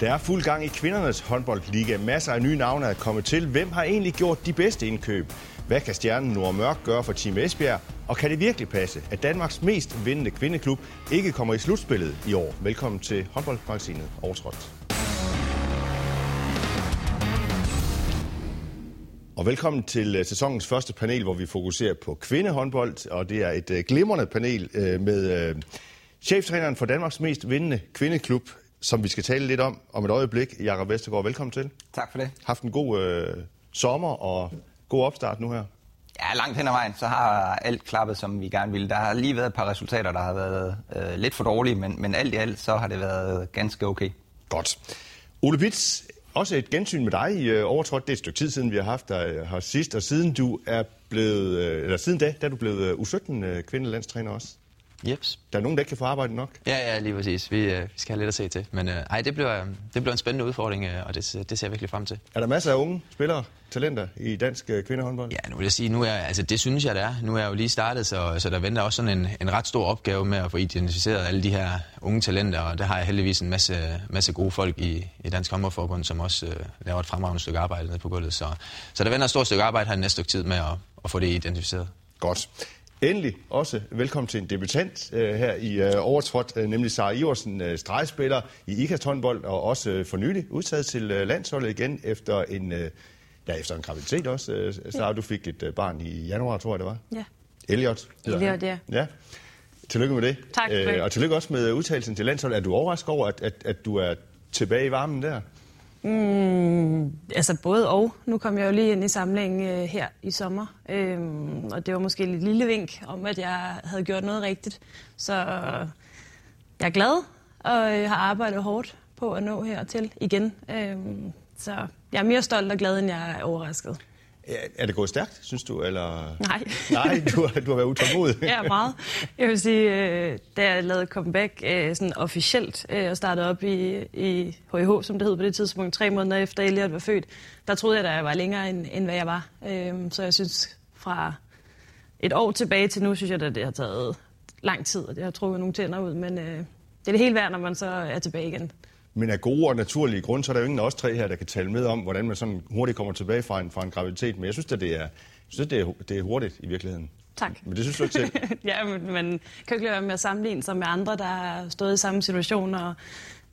Der er fuld gang i kvindernes håndboldliga. Masser af nye navne er kommet til. Hvem har egentlig gjort de bedste indkøb? Hvad kan stjernen Nord Mørk gøre for Team Esbjerg? Og kan det virkelig passe, at Danmarks mest vindende kvindeklub ikke kommer i slutspillet i år? Velkommen til håndboldmagasinet Overtrådt. Og velkommen til øh, sæsonens første panel, hvor vi fokuserer på kvindehåndbold. Og det er et øh, glimrende panel øh, med cheftræneren for Danmarks mest vindende kvindeklub, som vi skal tale lidt om om et øjeblik. Jakob Vestergaard, velkommen til. Tak for det. Haft en god øh, sommer og god opstart nu her. Ja, langt hen ad vejen, så har alt klappet, som vi gerne ville. Der har lige været et par resultater, der har været øh, lidt for dårlige, men, men alt i alt, så har det været ganske okay. Godt. Ole Bits, også et gensyn med dig i øh, overtrådt. Det er et stykke tid siden, vi har haft dig øh, her sidst, og siden du er blevet, øh, eller siden da, der er du blevet øh, U17 kvindelandstræner også. Jeps. Der er nogen, der ikke kan få arbejde nok. Ja, ja, lige præcis. Vi, øh, vi skal have lidt at se til. Men øh, ej, det bliver, det bliver en spændende udfordring, øh, og det, det ser jeg virkelig frem til. Er der masser af unge spillere, talenter i dansk øh, kvindehåndbold? Ja, nu vil jeg sige, nu er, altså, det synes jeg, det er. Nu er jeg jo lige startet, så, så der venter også sådan en, en ret stor opgave med at få identificeret alle de her unge talenter, og der har jeg heldigvis en masse, masse gode folk i, i Dansk Håndboldforbund, som også øh, laver et fremragende stykke arbejde nede på gulvet. Så, så der venter et stort stykke arbejde her næste stykke tid med at, at få det identificeret. Godt. Endelig også velkommen til en debutant uh, her i uh, Overtrådt, uh, nemlig Sara Iversen, uh, stregspiller i IKAST håndbold, og også uh, for nylig udtaget til uh, landsholdet igen efter en, uh, ja, efter en graviditet også. Uh, Sara, ja. du fik et uh, barn i januar, tror jeg det var. Ja. Elliot. Elliot, ja. Ja. Tillykke med det. Tak. Uh, og tillykke også med udtagelsen til landsholdet. Er du overrasket over, at, at, at du er tilbage i varmen der? Mm, altså både og. Nu kom jeg jo lige ind i samlingen øh, her i sommer, øh, og det var måske et lille vink om, at jeg havde gjort noget rigtigt. Så jeg er glad, og jeg har arbejdet hårdt på at nå hertil igen. Øh, så jeg er mere stolt og glad, end jeg er overrasket. Er det gået stærkt, synes du? Eller? Nej. Nej, du har, du har været utålmodig. ja, meget. Jeg vil sige, øh, da jeg lavede comeback øh, sådan officielt øh, og startede op i, i HIH, som det hed på det tidspunkt, tre måneder efter Elliot var født, der troede jeg, at jeg var længere, end, end hvad jeg var. Så jeg synes, fra et år tilbage til nu, synes jeg, at det har taget lang tid, og det har trukket nogle tænder ud, men det er det helt værd, når man så er tilbage igen. Men af gode og naturlige grunde, så er der jo ingen af os tre her, der kan tale med om, hvordan man sådan hurtigt kommer tilbage fra en, fra en graviditet. Men jeg synes, at det er, synes, det er, det er hurtigt i virkeligheden. Tak. Men det synes du ikke selv? ja, men man kan ikke lade være med at sammenligne sig med andre, der har stået i samme situation. Og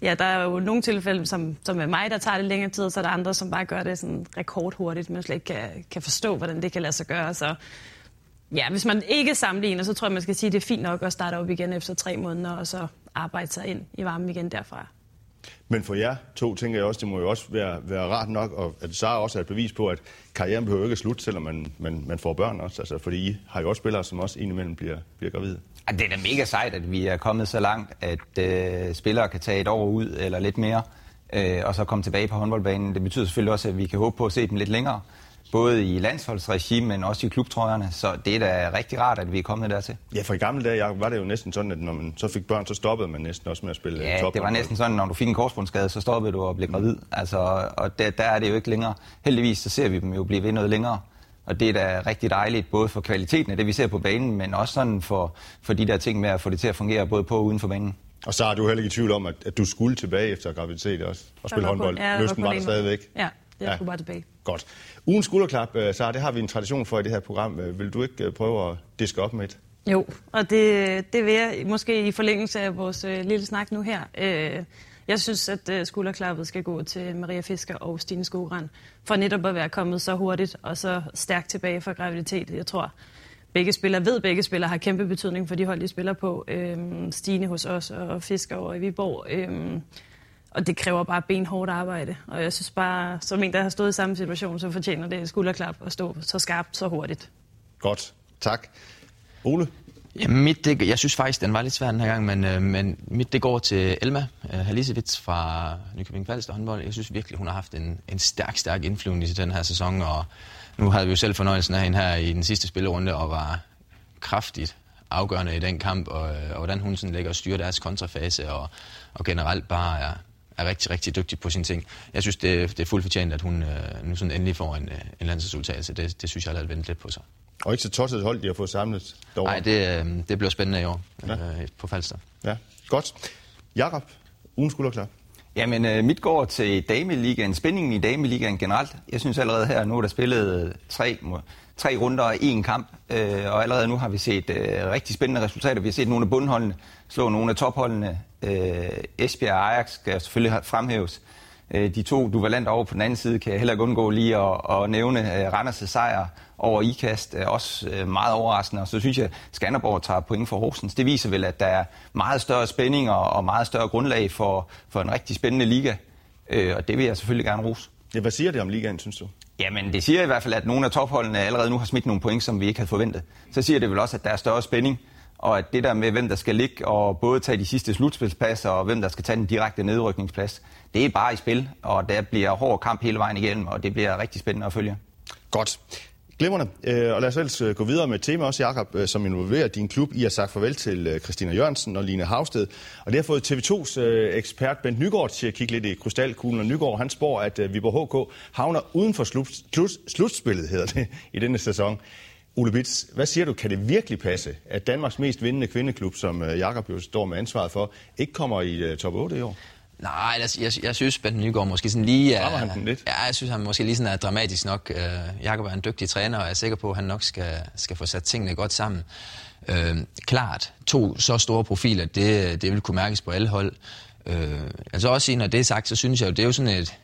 ja, der er jo nogle tilfælde, som, som er mig, der tager det længere tid, og så er der andre, som bare gør det sådan rekordhurtigt, man slet ikke kan, kan forstå, hvordan det kan lade sig gøre. Så ja, hvis man ikke sammenligner, så tror jeg, man skal sige, at det er fint nok at starte op igen efter tre måneder, og så arbejde sig ind i varmen igen derfra. Men for jer to tænker jeg også, det må jo også være, være rart nok, og at Sara også er et bevis på, at karrieren behøver ikke at slutte, selvom man, man, man får børn også. Altså, fordi I har jo også spillere, som også indimellem bliver, bliver gravide. Det er da mega sejt, at vi er kommet så langt, at øh, spillere kan tage et år ud eller lidt mere, øh, og så komme tilbage på håndboldbanen. Det betyder selvfølgelig også, at vi kan håbe på at se dem lidt længere både i landsholdsregime, men også i klubtrøjerne. Så det er da rigtig rart, at vi er kommet dertil. Ja, for i gamle dage Jacob, var det jo næsten sådan, at når man så fik børn, så stoppede man næsten også med at spille Ja, top det var næsten sådan, at når du fik en korsbundsskade, så stoppede du og blev gravid. Mm. Altså, og der, der er det jo ikke længere. Heldigvis så ser vi dem jo blive ved noget længere. Og det er da rigtig dejligt, både for kvaliteten af det, vi ser på banen, men også sådan for, for de der ting med at få det til at fungere både på og uden for banen. Og så er du heller ikke i tvivl om, at, at du skulle tilbage efter graviditet også og spille håndbold. Ja, Lysten var der stadigvæk. Ja, det ja. skulle bare tilbage. Godt. Ugen skulderklap, øh, så det har vi en tradition for i det her program. Øh, vil du ikke øh, prøve at diske op med et? Jo, og det, det vil jeg måske i forlængelse af vores øh, lille snak nu her. Øh, jeg synes, at øh, skulderklappet skal gå til Maria Fisker og Stine Skogran, for netop at være kommet så hurtigt og så stærkt tilbage fra graviditet. Jeg tror, begge spillere ved, begge spillere har kæmpe betydning for de hold, de spiller på. Øh, Stine hos os og Fisker over i Viborg. Øh, og det kræver bare benhårdt arbejde. Og jeg synes bare, som en, der har stået i samme situation, så fortjener det skulderklap at stå så skarpt, så hurtigt. Godt. Tak. Ole? Ja, mit, det, jeg synes faktisk, den var lidt svær den her gang, men, øh, men mit det går til Elma øh, Halisevits fra Nykøbing Falster håndbold. Jeg synes virkelig, hun har haft en, en stærk, stærk indflyvning i den her sæson, og nu havde vi jo selv fornøjelsen af hende her i den sidste spillerunde, og var kraftigt afgørende i den kamp, og, og hvordan hun sådan lægger og styrer deres kontrafase, og, og generelt bare er, er rigtig, rigtig dygtig på sine ting. Jeg synes, det, det er fuldt fortjent, at hun øh, nu sådan endelig får en, øh, en landsudtalelse. Det, det synes jeg, har ventet lidt på sig. Og ikke så tosset hold, de har fået samlet derovre. Nej, det, øh, det bliver spændende i år ja. øh, på Falster. Ja, godt. Jakob, ugen skulderklar. Jamen, øh, mit går til Dameligaen, spændingen i Dameligaen generelt. Jeg synes allerede her, nu er der spillet tre, tre runder og én kamp, øh, og allerede nu har vi set øh, rigtig spændende resultater. Vi har set nogle af bundholdene slå nogle af topholdene. Øh, Esbjerg og Ajax skal selvfølgelig fremhæves. Øh, de to duvalanter over på den anden side kan jeg heller ikke undgå lige at, at nævne øh, Randers' sejr over IKAST. Er også øh, meget overraskende, og så synes jeg, at Skanderborg tager point for Horsens. Det viser vel, at der er meget større spænding og meget større grundlag for, for en rigtig spændende liga. Øh, og det vil jeg selvfølgelig gerne rose. Ja, hvad siger det om ligaen, synes du? Jamen, det siger i hvert fald, at nogle af topholdene allerede nu har smidt nogle point, som vi ikke havde forventet. Så siger det vel også, at der er større spænding, og at det der med, hvem der skal ligge og både tage de sidste slutspilspladser og hvem der skal tage den direkte nedrykningsplads, det er bare i spil, og der bliver hård kamp hele vejen igennem, og det bliver rigtig spændende at følge. Godt. Glimrende. Øh, og lad os ellers øh, gå videre med et tema også, Jakob, øh, som involverer din klub. I har sagt farvel til Christina Jørgensen og Line Havsted. Og det har fået TV2's ekspert Bent Nygaard til at kigge lidt i krystalkuglen. Og Nygaard, han spår, at Viborg HK havner uden for slut, slut, slutspillet, hedder det, i denne sæson. Ole Bits, hvad siger du? Kan det virkelig passe, at Danmarks mest vindende kvindeklub, som Jakob jo står med ansvaret for, ikke kommer i top 8 i år? Nej, jeg, jeg, jeg synes, Bent Nygaard måske sådan lige er... han den lidt? Ja, jeg synes, han måske lige sådan er dramatisk nok. Uh, Jakob er en dygtig træner, og jeg er sikker på, at han nok skal, skal få sat tingene godt sammen. Uh, klart, to så store profiler, det, det vil kunne mærkes på alle hold. Uh, altså også når det er sagt, så synes jeg jo, det er jo sådan et,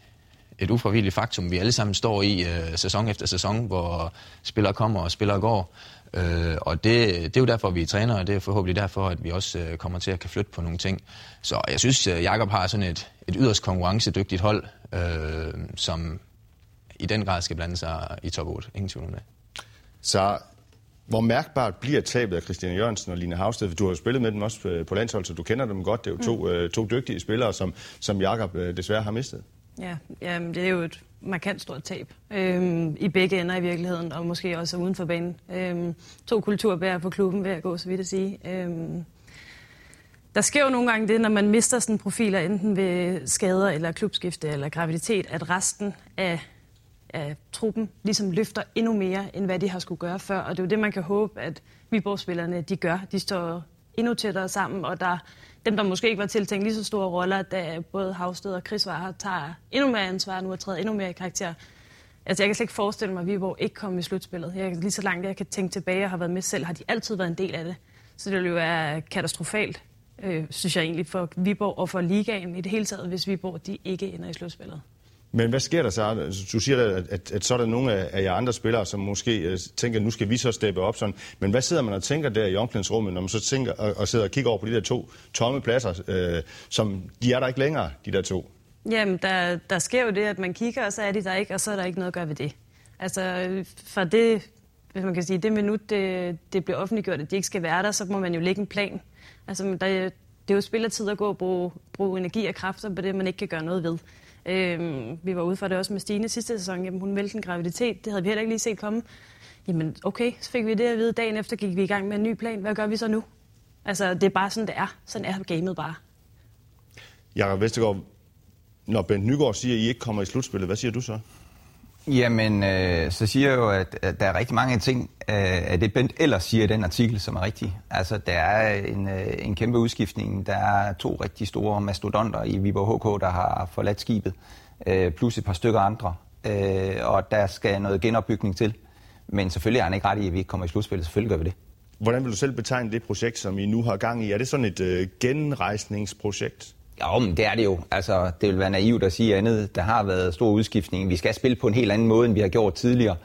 et ufravilligt faktum, vi alle sammen står i uh, sæson efter sæson, hvor spillere kommer og spillere går. Øh, og det, det er jo derfor, vi er træner, og det er forhåbentlig derfor, at vi også øh, kommer til at kan flytte på nogle ting. Så jeg synes, at øh, Jakob har sådan et, et yderst konkurrencedygtigt hold, øh, som i den grad skal blande sig i top 8. Ingen tvivl om det. Så hvor mærkbart bliver tabet af Christian Jørgensen og Line Havsted? Du har jo spillet med dem også øh, på landshold, så du kender dem godt. Det er jo to, mm. øh, to dygtige spillere, som, som Jakob øh, desværre har mistet. Ja, jamen, det er jo et markant stort tab øhm, i begge ender i virkeligheden, og måske også uden for banen. Øhm, to kulturbærer på klubben, vil jeg gå så vidt at sige. Øhm, der sker jo nogle gange det, når man mister sådan profiler, enten ved skader eller klubskifte eller graviditet, at resten af, af truppen ligesom løfter endnu mere, end hvad de har skulle gøre før. Og det er jo det, man kan håbe, at Viborg-spillerne de gør. De står endnu tættere sammen, og der dem, der måske ikke var tiltænkt lige så store roller, da både Havsted og Chris var tager endnu mere ansvar nu og træder endnu mere i karakter. Altså, jeg kan slet ikke forestille mig, at Viborg ikke kom i slutspillet. Jeg, lige så langt jeg kan tænke tilbage og har været med selv, har de altid været en del af det. Så det ville jo være katastrofalt, øh, synes jeg egentlig, for Viborg og for ligaen i det hele taget, hvis Viborg de ikke ender i slutspillet. Men hvad sker der så? Du siger, at, at, at så er der nogle af, jer andre spillere, som måske uh, tænker, at nu skal vi så steppe op sådan. Men hvad sidder man og tænker der i omklædningsrummet, når man så tænker og, og sidder og kigger over på de der to tomme pladser, øh, som de er der ikke længere, de der to? Jamen, der, der sker jo det, at man kigger, og så er de der ikke, og så er der ikke noget at gøre ved det. Altså, for det, hvis man kan sige, det minut, det, det bliver offentliggjort, at de ikke skal være der, så må man jo lægge en plan. Altså, der, det er jo spillertid at gå og bruge, bruge energi og kræfter på det, man ikke kan gøre noget ved. Øhm, vi var ude for det også med Stine sidste sæson. Jamen, hun meldte en graviditet. Det havde vi heller ikke lige set komme. Jamen, okay, så fik vi det at vide. Dagen efter gik vi i gang med en ny plan. Hvad gør vi så nu? Altså, det er bare sådan, det er. Sådan er gamet bare. Jakob Vestergaard, når Bent Nygaard siger, at I ikke kommer i slutspillet, hvad siger du så? Jamen, øh, så siger jeg jo, at, at der er rigtig mange ting øh, af det, Bent ellers siger i den artikel, som er rigtig. Altså, der er en, øh, en kæmpe udskiftning. Der er to rigtig store mastodonter i Viborg HK, der har forladt skibet, øh, plus et par stykker andre. Øh, og der skal noget genopbygning til. Men selvfølgelig er han ikke ret i, at vi ikke kommer i slutspillet. Selvfølgelig gør vi det. Hvordan vil du selv betegne det projekt, som I nu har gang i? Er det sådan et øh, genrejsningsprojekt? Ja, men det er det jo. Altså, det vil være naivt at sige andet. Der har været stor udskiftning. Vi skal spille på en helt anden måde, end vi har gjort tidligere.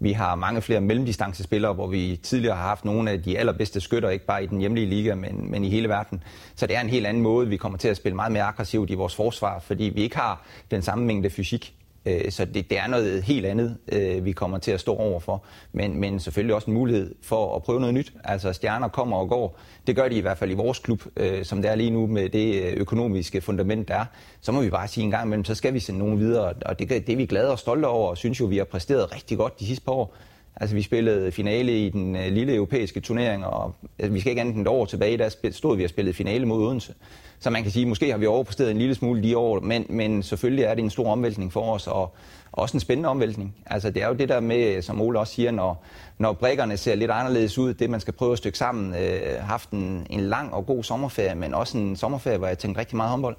Vi har mange flere mellemdistancespillere, hvor vi tidligere har haft nogle af de allerbedste skytter, ikke bare i den hjemlige liga, men, men i hele verden. Så det er en helt anden måde. Vi kommer til at spille meget mere aggressivt i vores forsvar, fordi vi ikke har den samme mængde fysik. Øh, så det, det er noget helt andet, øh, vi kommer til at stå overfor. Men, men selvfølgelig også en mulighed for at prøve noget nyt. Altså stjerner kommer og går. Det gør de i hvert fald i vores klub, øh, som det er lige nu med det økonomiske fundament, der er. Så må vi bare sige en gang imellem, så skal vi sende nogen videre. Og det, det er vi glade og stolte over, og synes jo, vi har præsteret rigtig godt de sidste par år. Altså, vi spillede finale i den øh, lille europæiske turnering, og altså, vi skal ikke andet end et år tilbage, der stod vi og spillede finale mod Odense. Så man kan sige, måske har vi overpræsteret en lille smule de år, men, men selvfølgelig er det en stor omvæltning for os, og også en spændende omvæltning. Altså det er jo det der med, som Ole også siger, når, når brækkerne ser lidt anderledes ud, det man skal prøve at stykke sammen, øh, haft en, en lang og god sommerferie, men også en sommerferie, hvor jeg tænkte rigtig meget håndbold.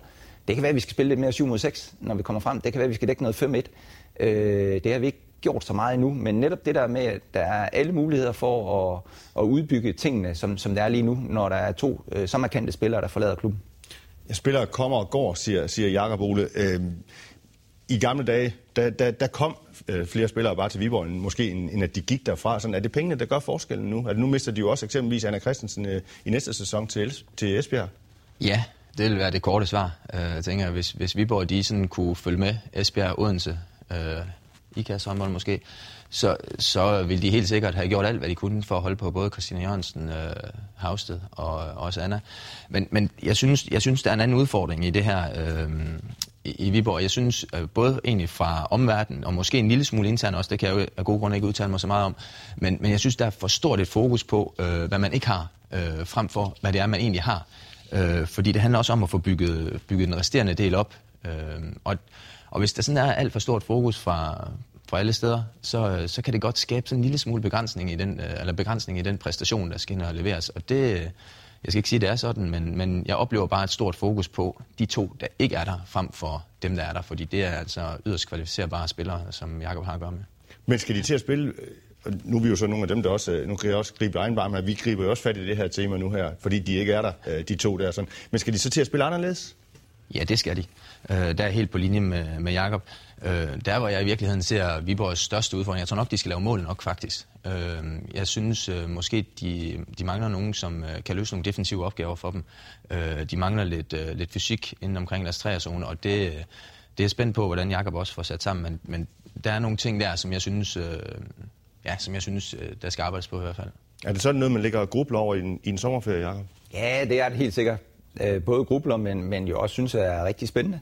det kan være, at vi skal spille lidt mere 7 mod 6, når vi kommer frem. Det kan være, at vi skal dække noget 5-1. Øh, det har vi ikke gjort så meget endnu, men netop det der med, at der er alle muligheder for at, at udbygge tingene, som, som det er lige nu, når der er to øh, så markante spillere, der forlader klubben. Jeg spiller kommer og går, siger, siger Jakob Ole. Øh, I gamle dage, der, der, der kom øh, flere spillere bare til Viborg, end, måske end, end at de gik derfra. Sådan, er det pengene, der gør forskellen nu? Altså, nu mister de jo også eksempelvis Anna Christensen øh, i næste sæson til, til Esbjerg. Ja, det vil være det korte svar. Uh, jeg tænker, hvis, hvis Viborg de sådan kunne følge med Esbjerg Odense, uh, IKAS håndbold måske, så, så ville de helt sikkert have gjort alt, hvad de kunne for at holde på både Christina Jørgensen, øh, Havsted og også Anna. Men, men jeg, synes, jeg synes, der er en anden udfordring i det her øh, i, i Viborg. Jeg synes øh, både egentlig fra omverdenen, og måske en lille smule intern også, det kan jeg jo af gode grunde ikke udtale mig så meget om, men, men jeg synes, der er for stort et fokus på, øh, hvad man ikke har, øh, frem for hvad det er, man egentlig har. Øh, fordi det handler også om at få bygget, bygget den resterende del op. Øh, og, og hvis der sådan er alt for stort fokus fra, fra alle steder, så, øh, så kan det godt skabe sådan en lille smule begrænsning i den, øh, eller begrænsning i den præstation, der skal ind og leveres. Og det, øh, jeg skal ikke sige, at det er sådan, men, men jeg oplever bare et stort fokus på de to, der ikke er der, frem for dem, der er der, fordi det er altså yderst kvalificerbare spillere, som Jakob har at gøre med. Men skal de til at spille nu er vi jo så nogle af dem, der også, nu kan jeg også gribe egen varme, vi griber jo også fat i det her tema nu her, fordi de ikke er der, de to der. Sådan. Men skal de så til at spille anderledes? Ja, det skal de. Øh, der er helt på linje med, med Jakob. Øh, der, hvor jeg i virkeligheden ser Viborgs største udfordring, jeg tror nok, de skal lave mål nok faktisk. Øh, jeg synes øh, måske, de, de mangler nogen, som øh, kan løse nogle defensive opgaver for dem. Øh, de mangler lidt, øh, lidt fysik inden omkring deres træerzone, og det, det er spændt på, hvordan Jakob også får sat sammen. Men, men der er nogle ting der, som jeg synes, øh, ja, som jeg synes øh, der skal arbejdes på i hvert fald. Er det sådan noget, man ligger og grubler over i en, i en sommerferie, Jacob? Ja, det er det helt sikkert. Øh, både grubler, men, men jo også synes, er rigtig spændende.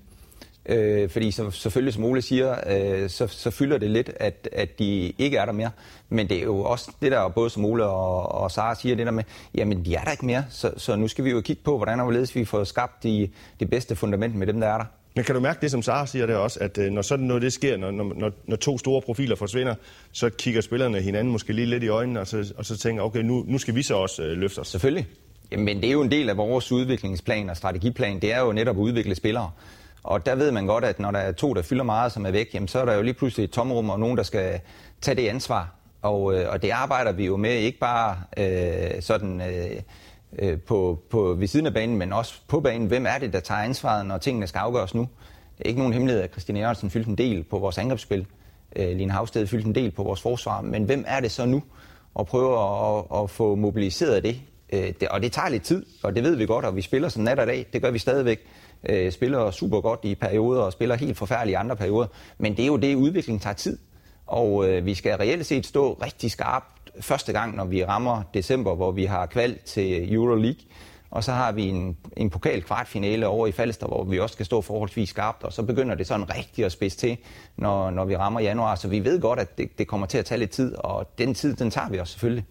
Øh, fordi så, selvfølgelig, som Ole siger, øh, så, så fylder det lidt, at, at de ikke er der mere. Men det er jo også det der, både som Ole og, og Sara siger, det der med, jamen de er der ikke mere, så, så nu skal vi jo kigge på, hvordan og hvorledes vi får skabt de, det bedste fundament med dem, der er der. Men kan du mærke det, som Sara siger der også, at øh, når sådan noget det sker, når, når, når to store profiler forsvinder, så kigger spillerne hinanden måske lige lidt i øjnene, og så, og så tænker, okay, nu, nu skal vi så også øh, løfte os. Selvfølgelig. Men det er jo en del af vores udviklingsplan og strategiplan, det er jo netop at udvikle spillere. Og der ved man godt, at når der er to, der fylder meget, som er væk, jamen, så er der jo lige pludselig et tomrum og nogen, der skal tage det ansvar. Og, øh, og det arbejder vi jo med, ikke bare øh, sådan øh, øh, på, på ved siden af banen, men også på banen. Hvem er det, der tager ansvaret, når tingene skal afgøres nu? Det er ikke nogen hemmelighed, at Christine Jørgensen fyldte en del på vores angrebsspil. Øh, Line Havsted fyldte en del på vores forsvar. Men hvem er det så nu? Og prøve at, at få mobiliseret det. Øh, det. Og det tager lidt tid, og det ved vi godt, og vi spiller sådan nat og dag. Det gør vi stadigvæk øh, spiller super godt i perioder og spiller helt forfærdeligt i andre perioder. Men det er jo det, udviklingen tager tid. Og øh, vi skal reelt set stå rigtig skarpt første gang, når vi rammer december, hvor vi har kval til Euroleague. Og så har vi en, en pokal kvartfinale over i Falster, hvor vi også skal stå forholdsvis skarpt, og så begynder det sådan rigtig at spidse til, når, når vi rammer januar. Så vi ved godt, at det, det kommer til at tage lidt tid, og den tid, den tager vi også selvfølgelig.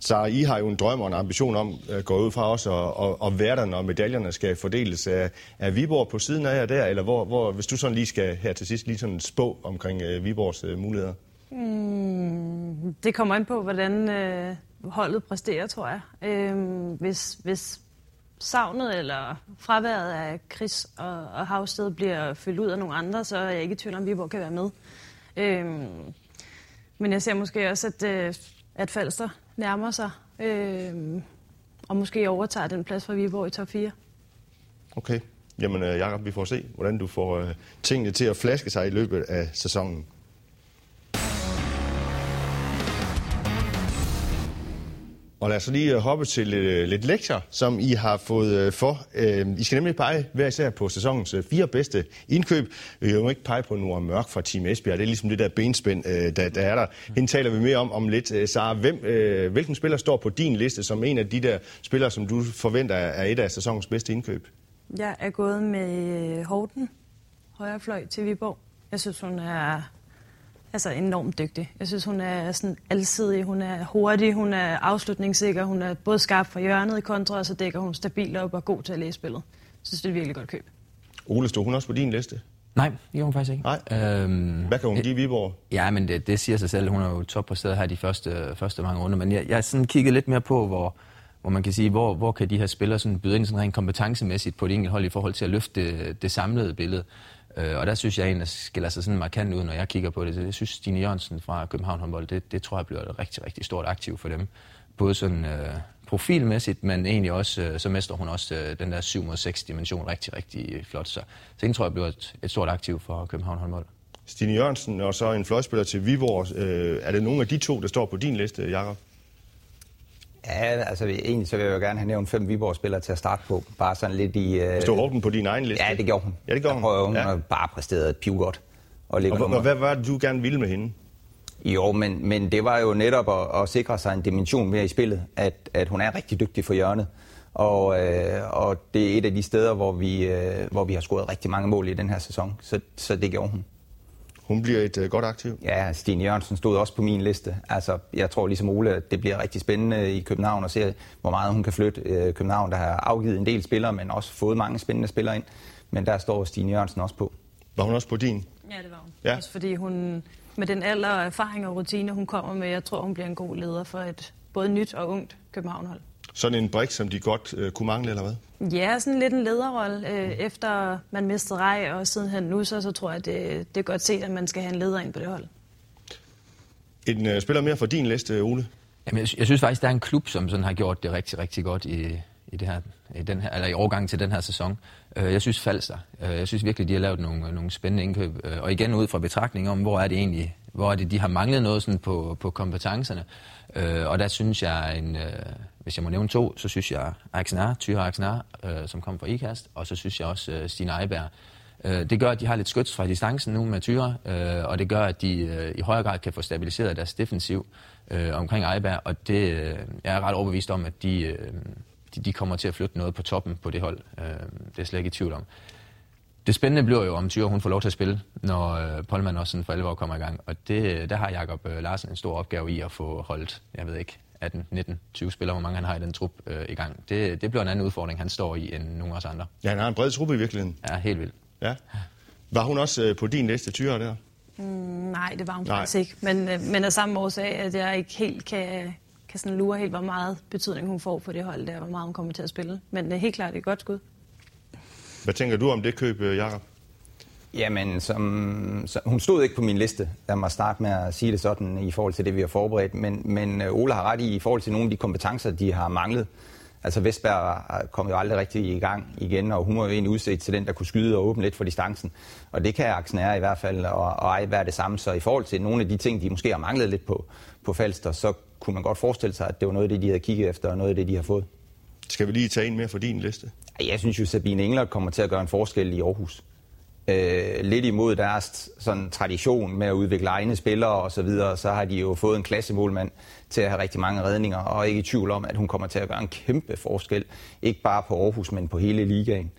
Så I har jo en drøm og en ambition om at gå ud fra os og, og, og være der, når medaljerne skal fordeles. af er Viborg på siden af jer der, eller hvor, hvor, hvis du sådan lige skal her til sidst lige sådan spå omkring uh, Viborgs uh, muligheder? Mm, det kommer ind på, hvordan uh, holdet præsterer, tror jeg. Uh, hvis, hvis savnet eller fraværet af Chris og, og Havsted bliver fyldt ud af nogle andre, så er jeg ikke i tvivl om, at Viborg kan være med. Uh, men jeg ser måske også, at, uh, at Falster nærmer sig, øh, og måske overtager den plads fra Viborg i top 4. Okay. Jamen, Jakob, Jacob, vi får se, hvordan du får øh, tingene til at flaske sig i løbet af sæsonen. Og lad os lige øh, hoppe til lidt, lidt lektier, som I har fået øh, for. I skal nemlig pege hver især på sæsonens fire bedste indkøb. Vi kan jo ikke pege på Nora Mørk fra Team Esbjerg. Det er ligesom det der benspænd, der, der er der. Hende taler vi mere om om lidt. Sara, hvem, hvilken spiller står på din liste som en af de der spillere, som du forventer er et af sæsonens bedste indkøb? Jeg er gået med Horten, højrefløj til Viborg. Jeg synes, hun er altså enormt dygtig. Jeg synes, hun er sådan alsidig, hun er hurtig, hun er afslutningssikker, hun er både skarp fra hjørnet i kontra, og så dækker hun stabilt op og er god til at læse spillet. Jeg synes, det er et virkelig godt køb. Ole, stod hun også på din liste? Nej, det hun faktisk ikke. Nej. Øhm, Hvad kan hun give Viborg? Ja, men det, det siger sig selv. Hun er jo top på stedet her de første, første mange runder. Men jeg, jeg har sådan kigget lidt mere på, hvor, hvor man kan sige, hvor, hvor kan de her spillere sådan byde ind sådan rent kompetencemæssigt på et enkelt hold i forhold til at løfte det, det samlede billede. Øh, og der synes jeg, en, der skiller sig sådan markant ud, når jeg kigger på det. Så jeg synes, Stine Jørgensen fra København håndbold, det, det tror jeg bliver et rigtig, rigtig stort aktiv for dem. Både sådan øh, profilmæssigt, men egentlig også, øh, så mester hun også øh, den der 7 mod 6 dimension rigtig, rigtig flot. Så, så det tror jeg bliver et, et stort aktiv for København håndbold. Stine Jørgensen og så en fløjspiller til Viborg. Øh, er det nogle af de to, der står på din liste, Jakob? Ja, altså egentlig så vil jeg jo gerne have nævnt fem Viborg-spillere til at starte på. Bare sådan lidt i... Øh... Stod Horten på din egen liste? Ja, det gjorde hun. Ja, det gjorde hun. Prøver, hun ja. bare præsteret pivgodt. Og, og, og hvad var det, du gerne ville med hende? Jo, men, men det var jo netop at, at sikre sig en dimension mere i spillet, at, at hun er rigtig dygtig for hjørnet. Og, øh, og det er et af de steder, hvor vi, øh, hvor vi har scoret rigtig mange mål i den her sæson. Så, så det gjorde hun. Hun bliver et uh, godt aktiv. Ja, Stine Jørgensen stod også på min liste. Altså, jeg tror ligesom Ole, at det bliver rigtig spændende i København at se, hvor meget hun kan flytte. Uh, København, der har afgivet en del spillere, men også fået mange spændende spillere ind. Men der står Stine Jørgensen også på. Var hun også på din? Ja, det var hun. Ja. Også fordi hun, med den alder, erfaring og rutine, hun kommer med, jeg tror, hun bliver en god leder for et både nyt og ungt København-hold. Sådan en brik, som de godt øh, kunne mangle, eller hvad? Ja, sådan lidt en lederrolle. Øh, efter man mistede Rej, og sidenhen nu, så, så tror jeg, det, det er godt set, at man skal have en leder ind på det hold. En øh, spiller mere for din liste, Ole? Jamen, jeg, jeg synes faktisk, der er en klub, som sådan har gjort det rigtig, rigtig godt i, i, det her, i, den her, eller i overgang til den her sæson. Øh, jeg synes Falster. Øh, jeg synes virkelig, de har lavet nogle, nogle spændende indkøb. Øh, og igen ud fra betragtning om, hvor er det egentlig, hvor det, de har manglet noget sådan på, på kompetencerne. Øh, og der synes jeg, en, øh, hvis jeg må nævne to, så synes jeg Aksnar, Tyre Axenar, øh, som kom fra IKAST, og så synes jeg også Stine Eiberg. Det gør, at de har lidt skyts fra distancen nu med Tyre, og det gør, at de i højere grad kan få stabiliseret deres defensiv omkring Eiberg, og det, jeg er ret overbevist om, at de, de, de kommer til at flytte noget på toppen på det hold. Øh, det er jeg slet ikke i tvivl om. Det spændende bliver jo, om Tyre hun får lov til at spille, når øh, Polman også sådan for alvor kommer i gang. Og det, der har Jakob øh, Larsen en stor opgave i at få holdt, jeg ved ikke, 18, 19, 20 spillere, hvor mange han har i den trup øh, i gang. Det, det bliver en anden udfordring, han står i, end nogle af os andre. Ja, han har en bred trup i virkeligheden. Ja, helt vildt. Ja. Var hun også øh, på din liste, Tyre, der? Mm, nej, det var hun nej. faktisk ikke. Men, øh, men af samme årsag, at jeg ikke helt kan, kan sådan lure helt, hvor meget betydning hun får på det hold der, hvor meget hun kommer til at spille. Men det er helt klart et godt skud. Hvad tænker du om det køb, Jakob? Jamen, som, som, hun stod ikke på min liste. Lad mig starte med at sige det sådan i forhold til det, vi har forberedt. Men, men Ola har ret i, i forhold til nogle af de kompetencer, de har manglet. Altså Vestberg kom jo aldrig rigtig i gang igen, og hun var jo egentlig udset til den, der kunne skyde og åbne lidt for distancen. Og det kan Axner i hvert fald, og, og ej være det samme. Så i forhold til nogle af de ting, de måske har manglet lidt på, på Falster, så kunne man godt forestille sig, at det var noget af det, de havde kigget efter, og noget af det, de har fået. Skal vi lige tage en mere for din liste? Jeg synes jo, Sabine Engler kommer til at gøre en forskel i Aarhus. Øh, lidt imod deres sådan, tradition med at udvikle egne spillere og så videre, så har de jo fået en klassemålmand til at have rigtig mange redninger, og ikke i tvivl om, at hun kommer til at gøre en kæmpe forskel. Ikke bare på Aarhus, men på hele ligaen.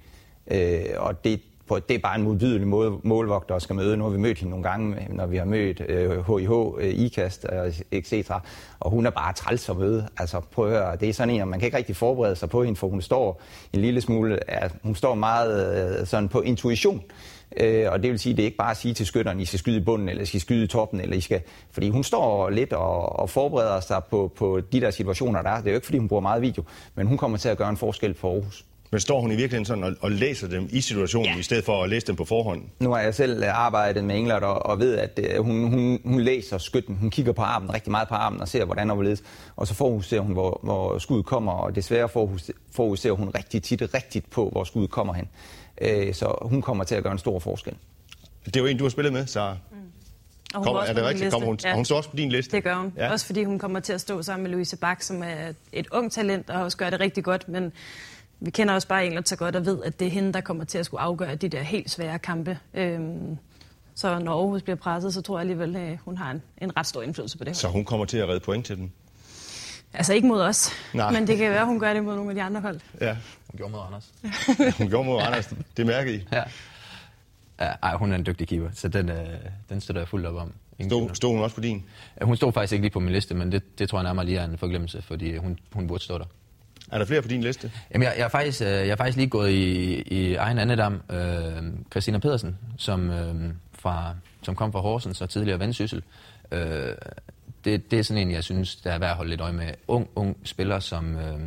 Øh, og det, på, det er bare en modbydelig målvogter, skal møde. Nu har vi mødt hende nogle gange, når vi har mødt øh, HIH, øh, IKAST, øh, etc. Og hun er bare træls at møde. Altså prøv at høre, det er sådan en, man kan ikke rigtig forberede sig på hende, for hun står en lille smule, ja, hun står meget øh, sådan på intuition. Øh, og det vil sige, det er ikke bare at sige til skytteren, I skal skyde i bunden, eller I skal skyde i toppen, eller I skal... Fordi hun står lidt og, og forbereder sig på, på de der situationer, der er. Det er jo ikke, fordi hun bruger meget video, men hun kommer til at gøre en forskel for Aarhus. Men står hun i virkeligheden sådan og, og læser dem i situationen, ja. i stedet for at læse dem på forhånd? Nu har jeg selv arbejdet med England og, og ved, at uh, hun, hun, hun læser skytten. Hun kigger på armen, rigtig meget på armen, og ser, hvordan hun vil Og så forudser hun, hvor, hvor skuddet kommer, og desværre forudser hun rigtig tit rigtigt på, hvor skuddet kommer hen. Uh, så hun kommer til at gøre en stor forskel. Det er jo en, du har spillet med, så... Mm. Og hun er det rigtigt? Kommer hun, ja. hun står også på din liste? Det gør hun. Ja. Også fordi hun kommer til at stå sammen med Louise Bak, som er et ung talent og også gør det rigtig godt. Men vi kender også bare England så godt og ved, at det er hende, der kommer til at skulle afgøre de der helt svære kampe. Øhm, så når Aarhus bliver presset, så tror jeg alligevel, at hun har en, en ret stor indflydelse på det. Så hun kommer til at redde point til den? Altså ikke mod os, Nej. men det kan være, at hun gør det mod nogle af de andre hold. Ja. Hun gjorde mod Anders. ja, hun gjorde mod Anders. Det mærker I. Ja. Ej, hun er en dygtig keeper, så den, øh, den støtter jeg fuldt op om. Stod, stod hun også på din? Hun stod faktisk ikke lige på min liste, men det, det tror jeg nærmere lige er en forglemmelse, fordi hun, hun burde stå der. Er der flere på din liste? Jamen, jeg, jeg, er, faktisk, øh, jeg er faktisk lige gået i, i egen andedam. Øh, Christina Pedersen, som, øh, fra, som kom fra Horsens og tidligere Vendsyssel. Øh, det, det er sådan en, jeg synes, der er værd at holde lidt øje med. Ung, ung spiller, som, øh,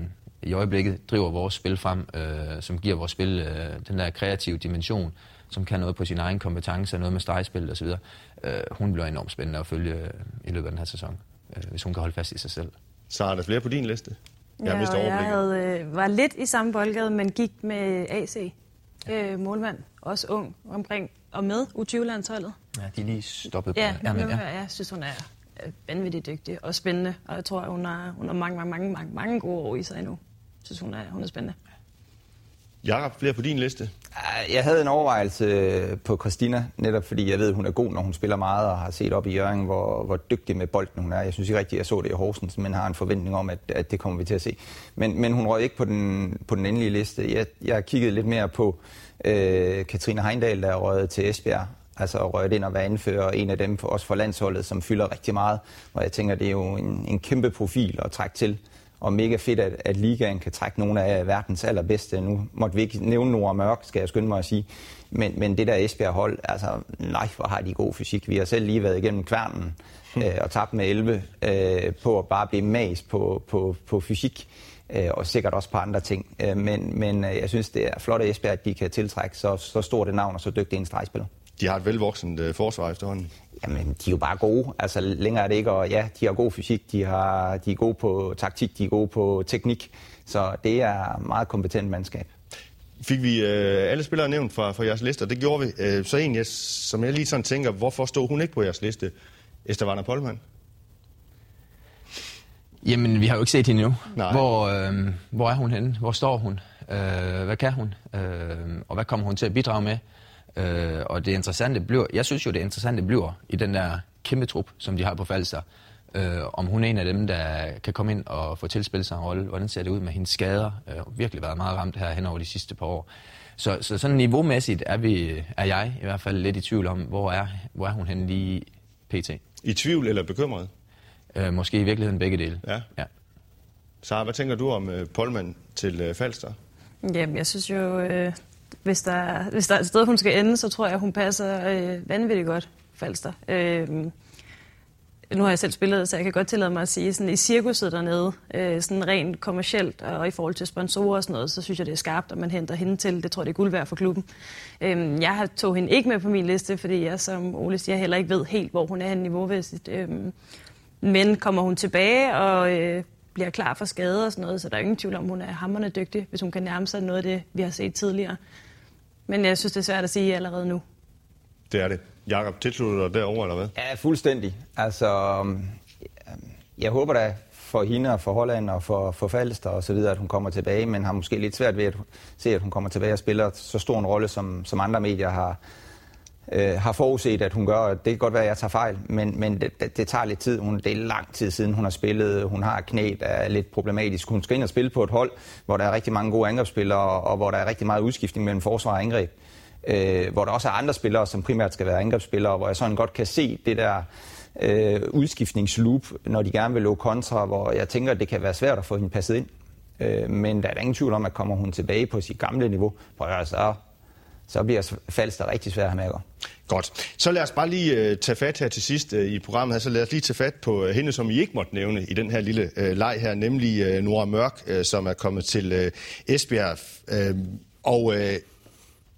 i øjeblikket driver vores spil frem, øh, som giver vores spil øh, den der kreative dimension, som kan noget på sin egen kompetence, noget med stregspil osv. Øh, hun bliver enormt spændende at følge øh, i løbet af den her sæson, øh, hvis hun kan holde fast i sig selv. Så er der flere på din liste? Jeg, ja, og jeg havde, øh, var lidt i samme boldgade, men gik med AC. Øh, målmand, også ung, omkring og med U20-landsholdet. Ja, de er lige stoppet på ja, ja, men, ja. jeg synes, hun er vanvittigt dygtig og spændende, og jeg tror, hun har, hun har mange, mange, mange, mange, mange gode år i sig endnu. Jeg synes, hun er, hun er spændende. Jakob, flere på din liste? Ah, jeg havde en overvejelse øh, på Christina, netop fordi jeg ved, at hun er god, når hun spiller meget, og har set op i Jørgen, hvor, hvor dygtig med bolden hun er. Jeg synes ikke rigtigt, at jeg så det i Horsens, men har en forventning om, at, at det kommer vi til at se. Men, men hun røg ikke på den, på den endelige liste. Jeg, jeg kiggede lidt mere på øh, Katrine Heindal, der er røget til Esbjerg, altså røget ind og være anfører, en af dem for, også for landsholdet, som fylder rigtig meget, hvor jeg tænker, det er jo en, en kæmpe profil at trække til og mega fedt, at, at ligaen kan trække nogle af verdens allerbedste. Nu måtte vi ikke nævne Nora Mørk, skal jeg skynde mig at sige. Men, men det der Esbjerg-hold, altså nej, hvor har de god fysik. Vi har selv lige været igennem kværnen hmm. øh, og tabt med 11 øh, på at bare blive mas på, på, på fysik øh, og sikkert også på andre ting. Øh, men men øh, jeg synes, det er flot at Esbjerg, at de kan tiltrække så, så stort et navn og så dygtig en stregspiller. De har et velvoksent øh, forsvar efterhånden. Jamen, de er jo bare gode. Altså, længere er det ikke, og ja, de har god fysik, de, har, de er gode på taktik, de er gode på teknik, så det er meget kompetent mandskab. Fik vi øh, alle spillere nævnt fra, fra jeres liste, og det gjorde vi. Øh, så en, jeg, som jeg lige sådan tænker, hvorfor stod hun ikke på jeres liste? Esther Warner Polman? Jamen, vi har jo ikke set hende endnu. Hvor, øh, hvor er hun henne? Hvor står hun? Øh, hvad kan hun? Øh, og hvad kommer hun til at bidrage med? Øh, og det interessante bliver, jeg synes jo, det interessante bliver i den der kæmpe trup, som de har på Falster, øh, om hun er en af dem, der kan komme ind og få tilspillet sig en rolle. Hvordan ser det ud med hendes skader? Øh, virkelig været meget ramt her hen over de sidste par år. Så, så sådan niveaumæssigt er, vi, er jeg i hvert fald lidt i tvivl om, hvor er, hvor er hun henne lige pt. I tvivl eller bekymret? Øh, måske i virkeligheden begge dele. Ja. ja. Så hvad tænker du om uh, Polman til uh, Falster? Jamen, jeg synes jo, øh, hvis der, hvis der er et sted, hun skal ende, så tror jeg, hun passer øh, vanvittigt godt, Falster. Øh, nu har jeg selv spillet, så jeg kan godt tillade mig at sige, sådan i cirkuset dernede, øh, sådan rent kommercielt og i forhold til sponsorer og sådan noget, så synes jeg, det er skarpt, at man henter hende til. Det tror jeg, det er guld værd for klubben. Øh, jeg har tog hende ikke med på min liste, fordi jeg som Ole siger, heller ikke ved helt, hvor hun er niveauvæssigt. Øh, men kommer hun tilbage og øh, bliver klar for skade og sådan noget, så der er ingen tvivl om, hun er hammerne dygtig, hvis hun kan nærme sig noget af det, vi har set tidligere. Men jeg synes, det er svært at sige allerede nu. Det er det. Jakob, tilslutter dig derovre, eller hvad? Ja, fuldstændig. Altså, øhm, jeg håber da for hende og for Holland og for, for Falster og så videre, at hun kommer tilbage, men har måske lidt svært ved at se, at hun kommer tilbage og spiller så stor en rolle, som, som andre medier har, øh, har forudset, at hun gør. Det kan godt være, at jeg tager fejl, men, men det, det, det tager lidt tid. Hun, det er lang tid siden, hun har spillet. Hun har knæ, der er lidt problematisk. Hun skal ind og spille på et hold, hvor der er rigtig mange gode angrebsspillere, og hvor der er rigtig meget udskiftning mellem forsvar og angreb. Øh, hvor der også er andre spillere, som primært skal være angrebsspillere, hvor jeg sådan godt kan se det der øh, udskiftningsloop, når de gerne vil lå kontra, hvor jeg tænker, at det kan være svært at få hende passet ind. Øh, men der er ingen tvivl om, at kommer hun tilbage på sit gamle niveau, prøv så så bliver Falster rigtig svært at have med at gå. Godt. Så lad os bare lige uh, tage fat her til sidst uh, i programmet her. Så lad os lige tage fat på uh, hende, som I ikke måtte nævne i den her lille uh, leg her, nemlig uh, Nora Mørk, uh, som er kommet til uh, Esbjerg. Uh, og uh,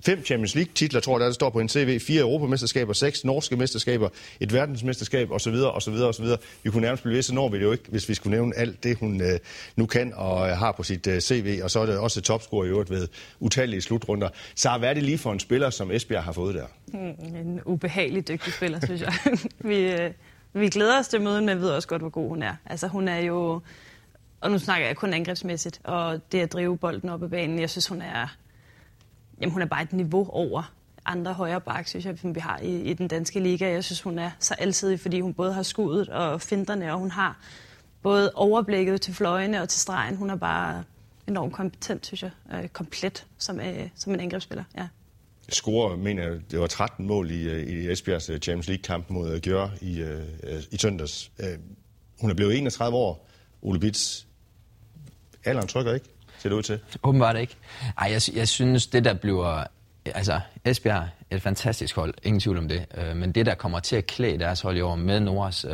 Fem Champions League-titler, tror jeg, der, der står på en CV. Fire europamesterskaber, seks norske mesterskaber, et verdensmesterskab osv. osv. osv. Vi kunne nærmest blive ved, så når vi det jo ikke, hvis vi skulle nævne alt det, hun øh, nu kan og øh, har på sit øh, CV. Og så er det også topscorer i øvrigt ved utallige slutrunder. Så hvad er det lige for en spiller, som Esbjerg har fået der? Mm, en ubehagelig dygtig spiller, synes jeg. vi, øh, vi glæder os til møden, men ved også godt, hvor god hun er. Altså, hun er jo... Og nu snakker jeg kun angrebsmæssigt, og det at drive bolden op ad banen, jeg synes, hun er jamen, hun er bare et niveau over andre højre bak, synes jeg, vi har i, i den danske liga. Jeg synes, hun er så alsidig, fordi hun både har skuddet og finterne, og hun har både overblikket til fløjene og til stregen. Hun er bare enormt kompetent, synes jeg. Øh, komplet som, øh, som en angrebsspiller, ja. Score, mener jeg, det var 13 mål i, øh, i Esbjergs øh, Champions League-kamp mod øh, Gjør i, øh, i søndags. Øh, hun er blevet 31 år, Ole Bits. Alderen trykker ikke? Ser det ud til. Åbenbart ikke. Ej, jeg, jeg synes, det der bliver... Altså, Esbjerg er et fantastisk hold, ingen tvivl om det. Øh, men det, der kommer til at klæde deres hold i år med Noras, øh,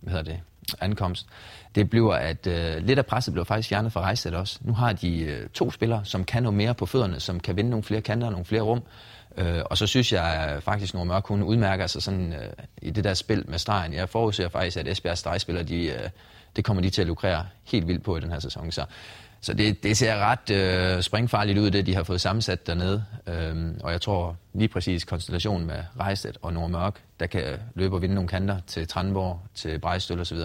hvad hedder det, ankomst, det bliver, at øh, lidt af presset bliver faktisk fjernet fra rejset også. Nu har de øh, to spillere, som kan noget mere på fødderne, som kan vinde nogle flere kanter og nogle flere rum. Øh, og så synes jeg faktisk, at Mørk, hun udmærker sig sådan, øh, i det der spil med stregen. Jeg forudser faktisk, at Esbjergs stregspillere, de, øh, det kommer de til at lukrere helt vildt på i den her sæson. Så, så det, det ser ret øh, springfarligt ud, det de har fået sammensat dernede. Øhm, og jeg tror lige præcis konstellationen med Rejstedt og Nordmørk, der kan løbe og vinde nogle kanter til Trandborg, til Brejstøl osv.,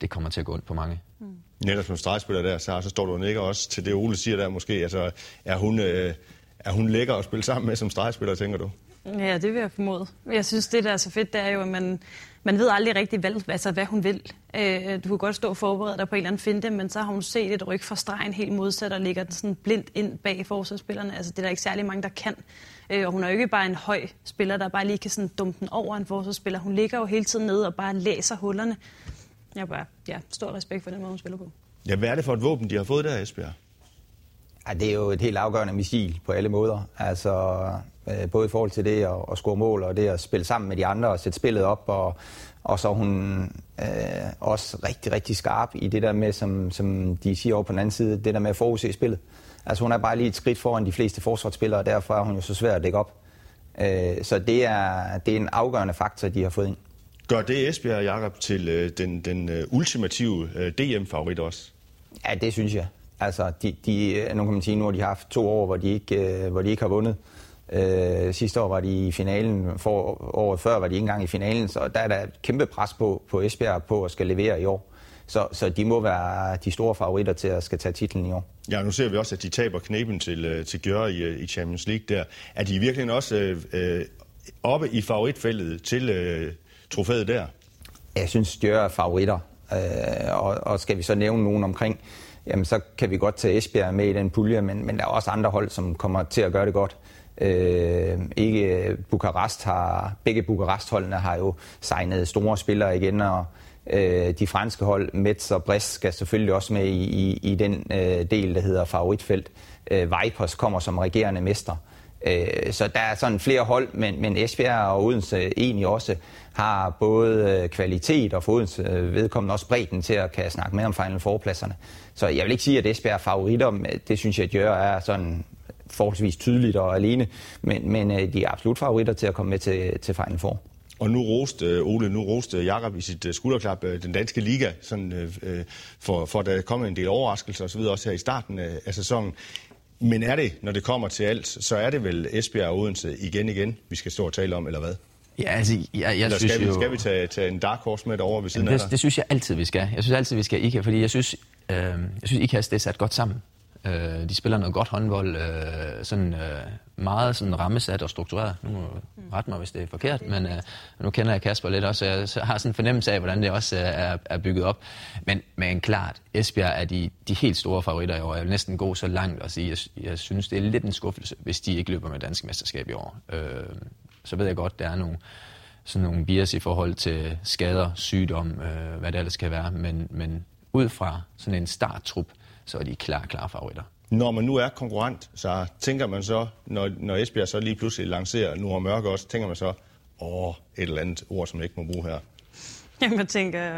det kommer til at gå ondt på mange. Mm. Netop som stregspiller der, så, så står du og nikker også til det, Ole siger der måske. Altså, er hun, øh, er hun lækker at spille sammen med som stregspiller, tænker du? Ja, det vil jeg formode. Jeg synes, det der er så fedt, det er jo, at man, man ved aldrig rigtig, hvad, altså, hvad hun vil. Øh, du kan godt stå og forberede dig på en eller anden finte, men så har hun set et ryg fra stregen helt modsat og ligger den sådan blindt ind bag forsvarsspillerne. Altså, det er der ikke særlig mange, der kan. Øh, og hun er jo ikke bare en høj spiller, der bare lige kan sådan dumpe den over en forsvarsspiller. Hun ligger jo hele tiden nede og bare læser hullerne. Jeg har bare ja, stor respekt for den måde, hun spiller på. Ja, hvad er det for et våben, de har fået der, Esbjerg? Ja, det er jo et helt afgørende missil på alle måder. Altså, øh, både i forhold til det at, at score mål, og det at spille sammen med de andre og sætte spillet op. Og, og så er hun øh, også rigtig, rigtig skarp i det der med, som, som de siger over på den anden side, det der med at forudse spillet. Altså hun er bare lige et skridt foran de fleste forsvarsspillere, og derfor er hun jo så svær at dække op. Øh, så det er, det er en afgørende faktor, de har fået ind. Gør det Esbjerg, Jakob, til øh, den, den øh, ultimative øh, DM-favorit også? Ja, det synes jeg. Altså, de, de, nu kan man sige, nu har de haft to år, hvor de ikke, øh, hvor de ikke har vundet. Øh, sidste år var de i finalen, for året før var de ikke engang i finalen, så der er der et kæmpe pres på, på Esbjerg på at skal levere i år. Så, så de må være de store favoritter til at skal tage titlen i år. Ja, nu ser vi også, at de taber knepen til, øh, til Gjør i, i Champions League der. Er de virkelig også øh, øh, oppe i favoritfældet til øh, trofæet der? Jeg synes, Gjør er favoritter. Øh, og, og skal vi så nævne nogen omkring, jamen så kan vi godt tage Esbjerg med i den pulje, men, men der er også andre hold, som kommer til at gøre det godt. Øh, ikke Bukarest har, begge Bukarest-holdene har jo signet store spillere igen, og øh, de franske hold, Metz og Brest, skal selvfølgelig også med i, i, i den øh, del, der hedder favoritfelt. Øh, Vipers kommer som regerende mester. Øh, så der er sådan flere hold, men, men Esbjerg og Odense egentlig også har både øh, kvalitet og for Odense øh, vedkommende også bredden til at kan snakke med om Final Four-pladserne. Så jeg vil ikke sige, at Esbjerg er favoritter, men det synes jeg, at Jør er sådan forholdsvis tydeligt og alene, men, men de er absolut favoritter til at komme med til, til Final Four. Og nu roste Ole, nu roste Jakob i sit skulderklap den danske liga, sådan, for, for at der kommer en del overraskelser osv. også her i starten af sæsonen. Men er det, når det kommer til alt, så er det vel Esbjerg og Odense igen igen, vi skal stå og tale om, eller hvad? Ja, altså, jeg, jeg eller synes skal vi, jo... skal vi tage, tage en dark horse med over ved siden det, af dig? Det synes jeg altid, vi skal. Jeg synes altid, vi skal IKA, fordi jeg synes, øh, jeg synes IKAS det er sat godt sammen. Øh, de spiller noget godt håndbold, øh, sådan, øh, meget sådan rammesat og struktureret. Nu må ret mig, hvis det er forkert, men øh, nu kender jeg Kasper lidt også, så jeg så har sådan en fornemmelse af, hvordan det også er, er bygget op. Men, men klart, Esbjerg er de, de helt store favoritter i år. Jeg vil næsten gå så langt og sige, jeg, jeg synes, det er lidt en skuffelse, hvis de ikke løber med dansk mesterskab i år. Øh, så ved jeg godt, der er nogle, sådan nogle bias i forhold til skader, sygdom, øh, hvad det ellers kan være, men, men ud fra sådan en starttrup, så er de klar, klar favoritter. Når man nu er konkurrent, så tænker man så, når, når Esbjerg så lige pludselig lancerer nu og mørke også, tænker man så, åh, et eller andet ord, som jeg ikke må bruge her. Jamen, jeg tænker,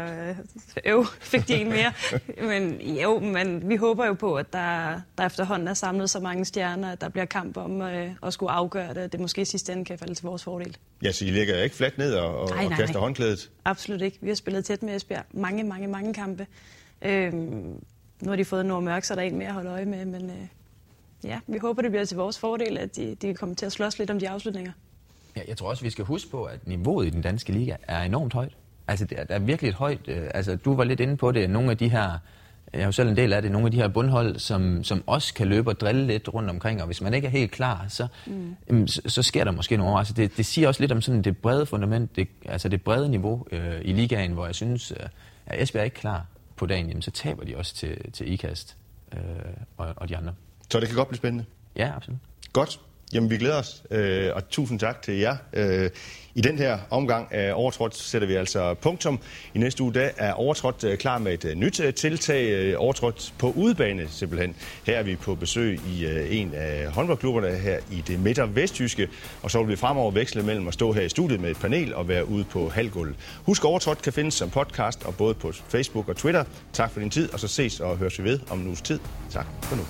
øv, fik de en mere. men jo, men vi håber jo på, at der, der efterhånden er samlet så mange stjerner, at der bliver kamp om øh, at skulle afgøre det, det måske i sidste ende kan falde til vores fordel. Ja, så I ligger ikke fladt ned og, og, nej, nej, og kaster nej. håndklædet? Absolut ikke. Vi har spillet tæt med Esbjerg mange, mange, mange kampe. Øhm, nu har de fået noget mørk, så er der en mere at holde øje med, men øh, ja, vi håber, det bliver til vores fordel, at de, de kommer til at slås lidt om de afslutninger. Ja, jeg tror også, vi skal huske på, at niveauet i den danske liga er enormt højt. Altså, det er, der er virkelig et højt... Øh, altså, du var lidt inde på det. Nogle af de her... Jeg er jo selv en del af det. Nogle af de her bundhold, som, som også kan løbe og drille lidt rundt omkring. Og hvis man ikke er helt klar, så, mm. jamen, så, så sker der måske nogle Altså, det, det siger også lidt om sådan det brede fundament, det, altså det brede niveau øh, i ligaen, hvor jeg synes, øh, at Esbjerg er ikke klar på dagen, jamen, så taber de også til, til IKAST øh, og, og de andre. Så det kan godt blive spændende? Ja, absolut. Godt. Jamen, vi glæder os, øh, og tusind tak til jer. Øh, I den her omgang af Overtrådt sætter vi altså punktum. I næste uge der er Overtrådt øh, klar med et øh, nyt øh, tiltag, øh, Overtrådt på udebane simpelthen. Her er vi på besøg i øh, en af håndboldklubberne her i det midt- og vestjyske, og så vil vi fremover veksle mellem at stå her i studiet med et panel og være ude på halvgulvet. Husk, Overtrådt kan findes som podcast og både på Facebook og Twitter. Tak for din tid, og så ses og høres vi ved om en uges tid. Tak for nu.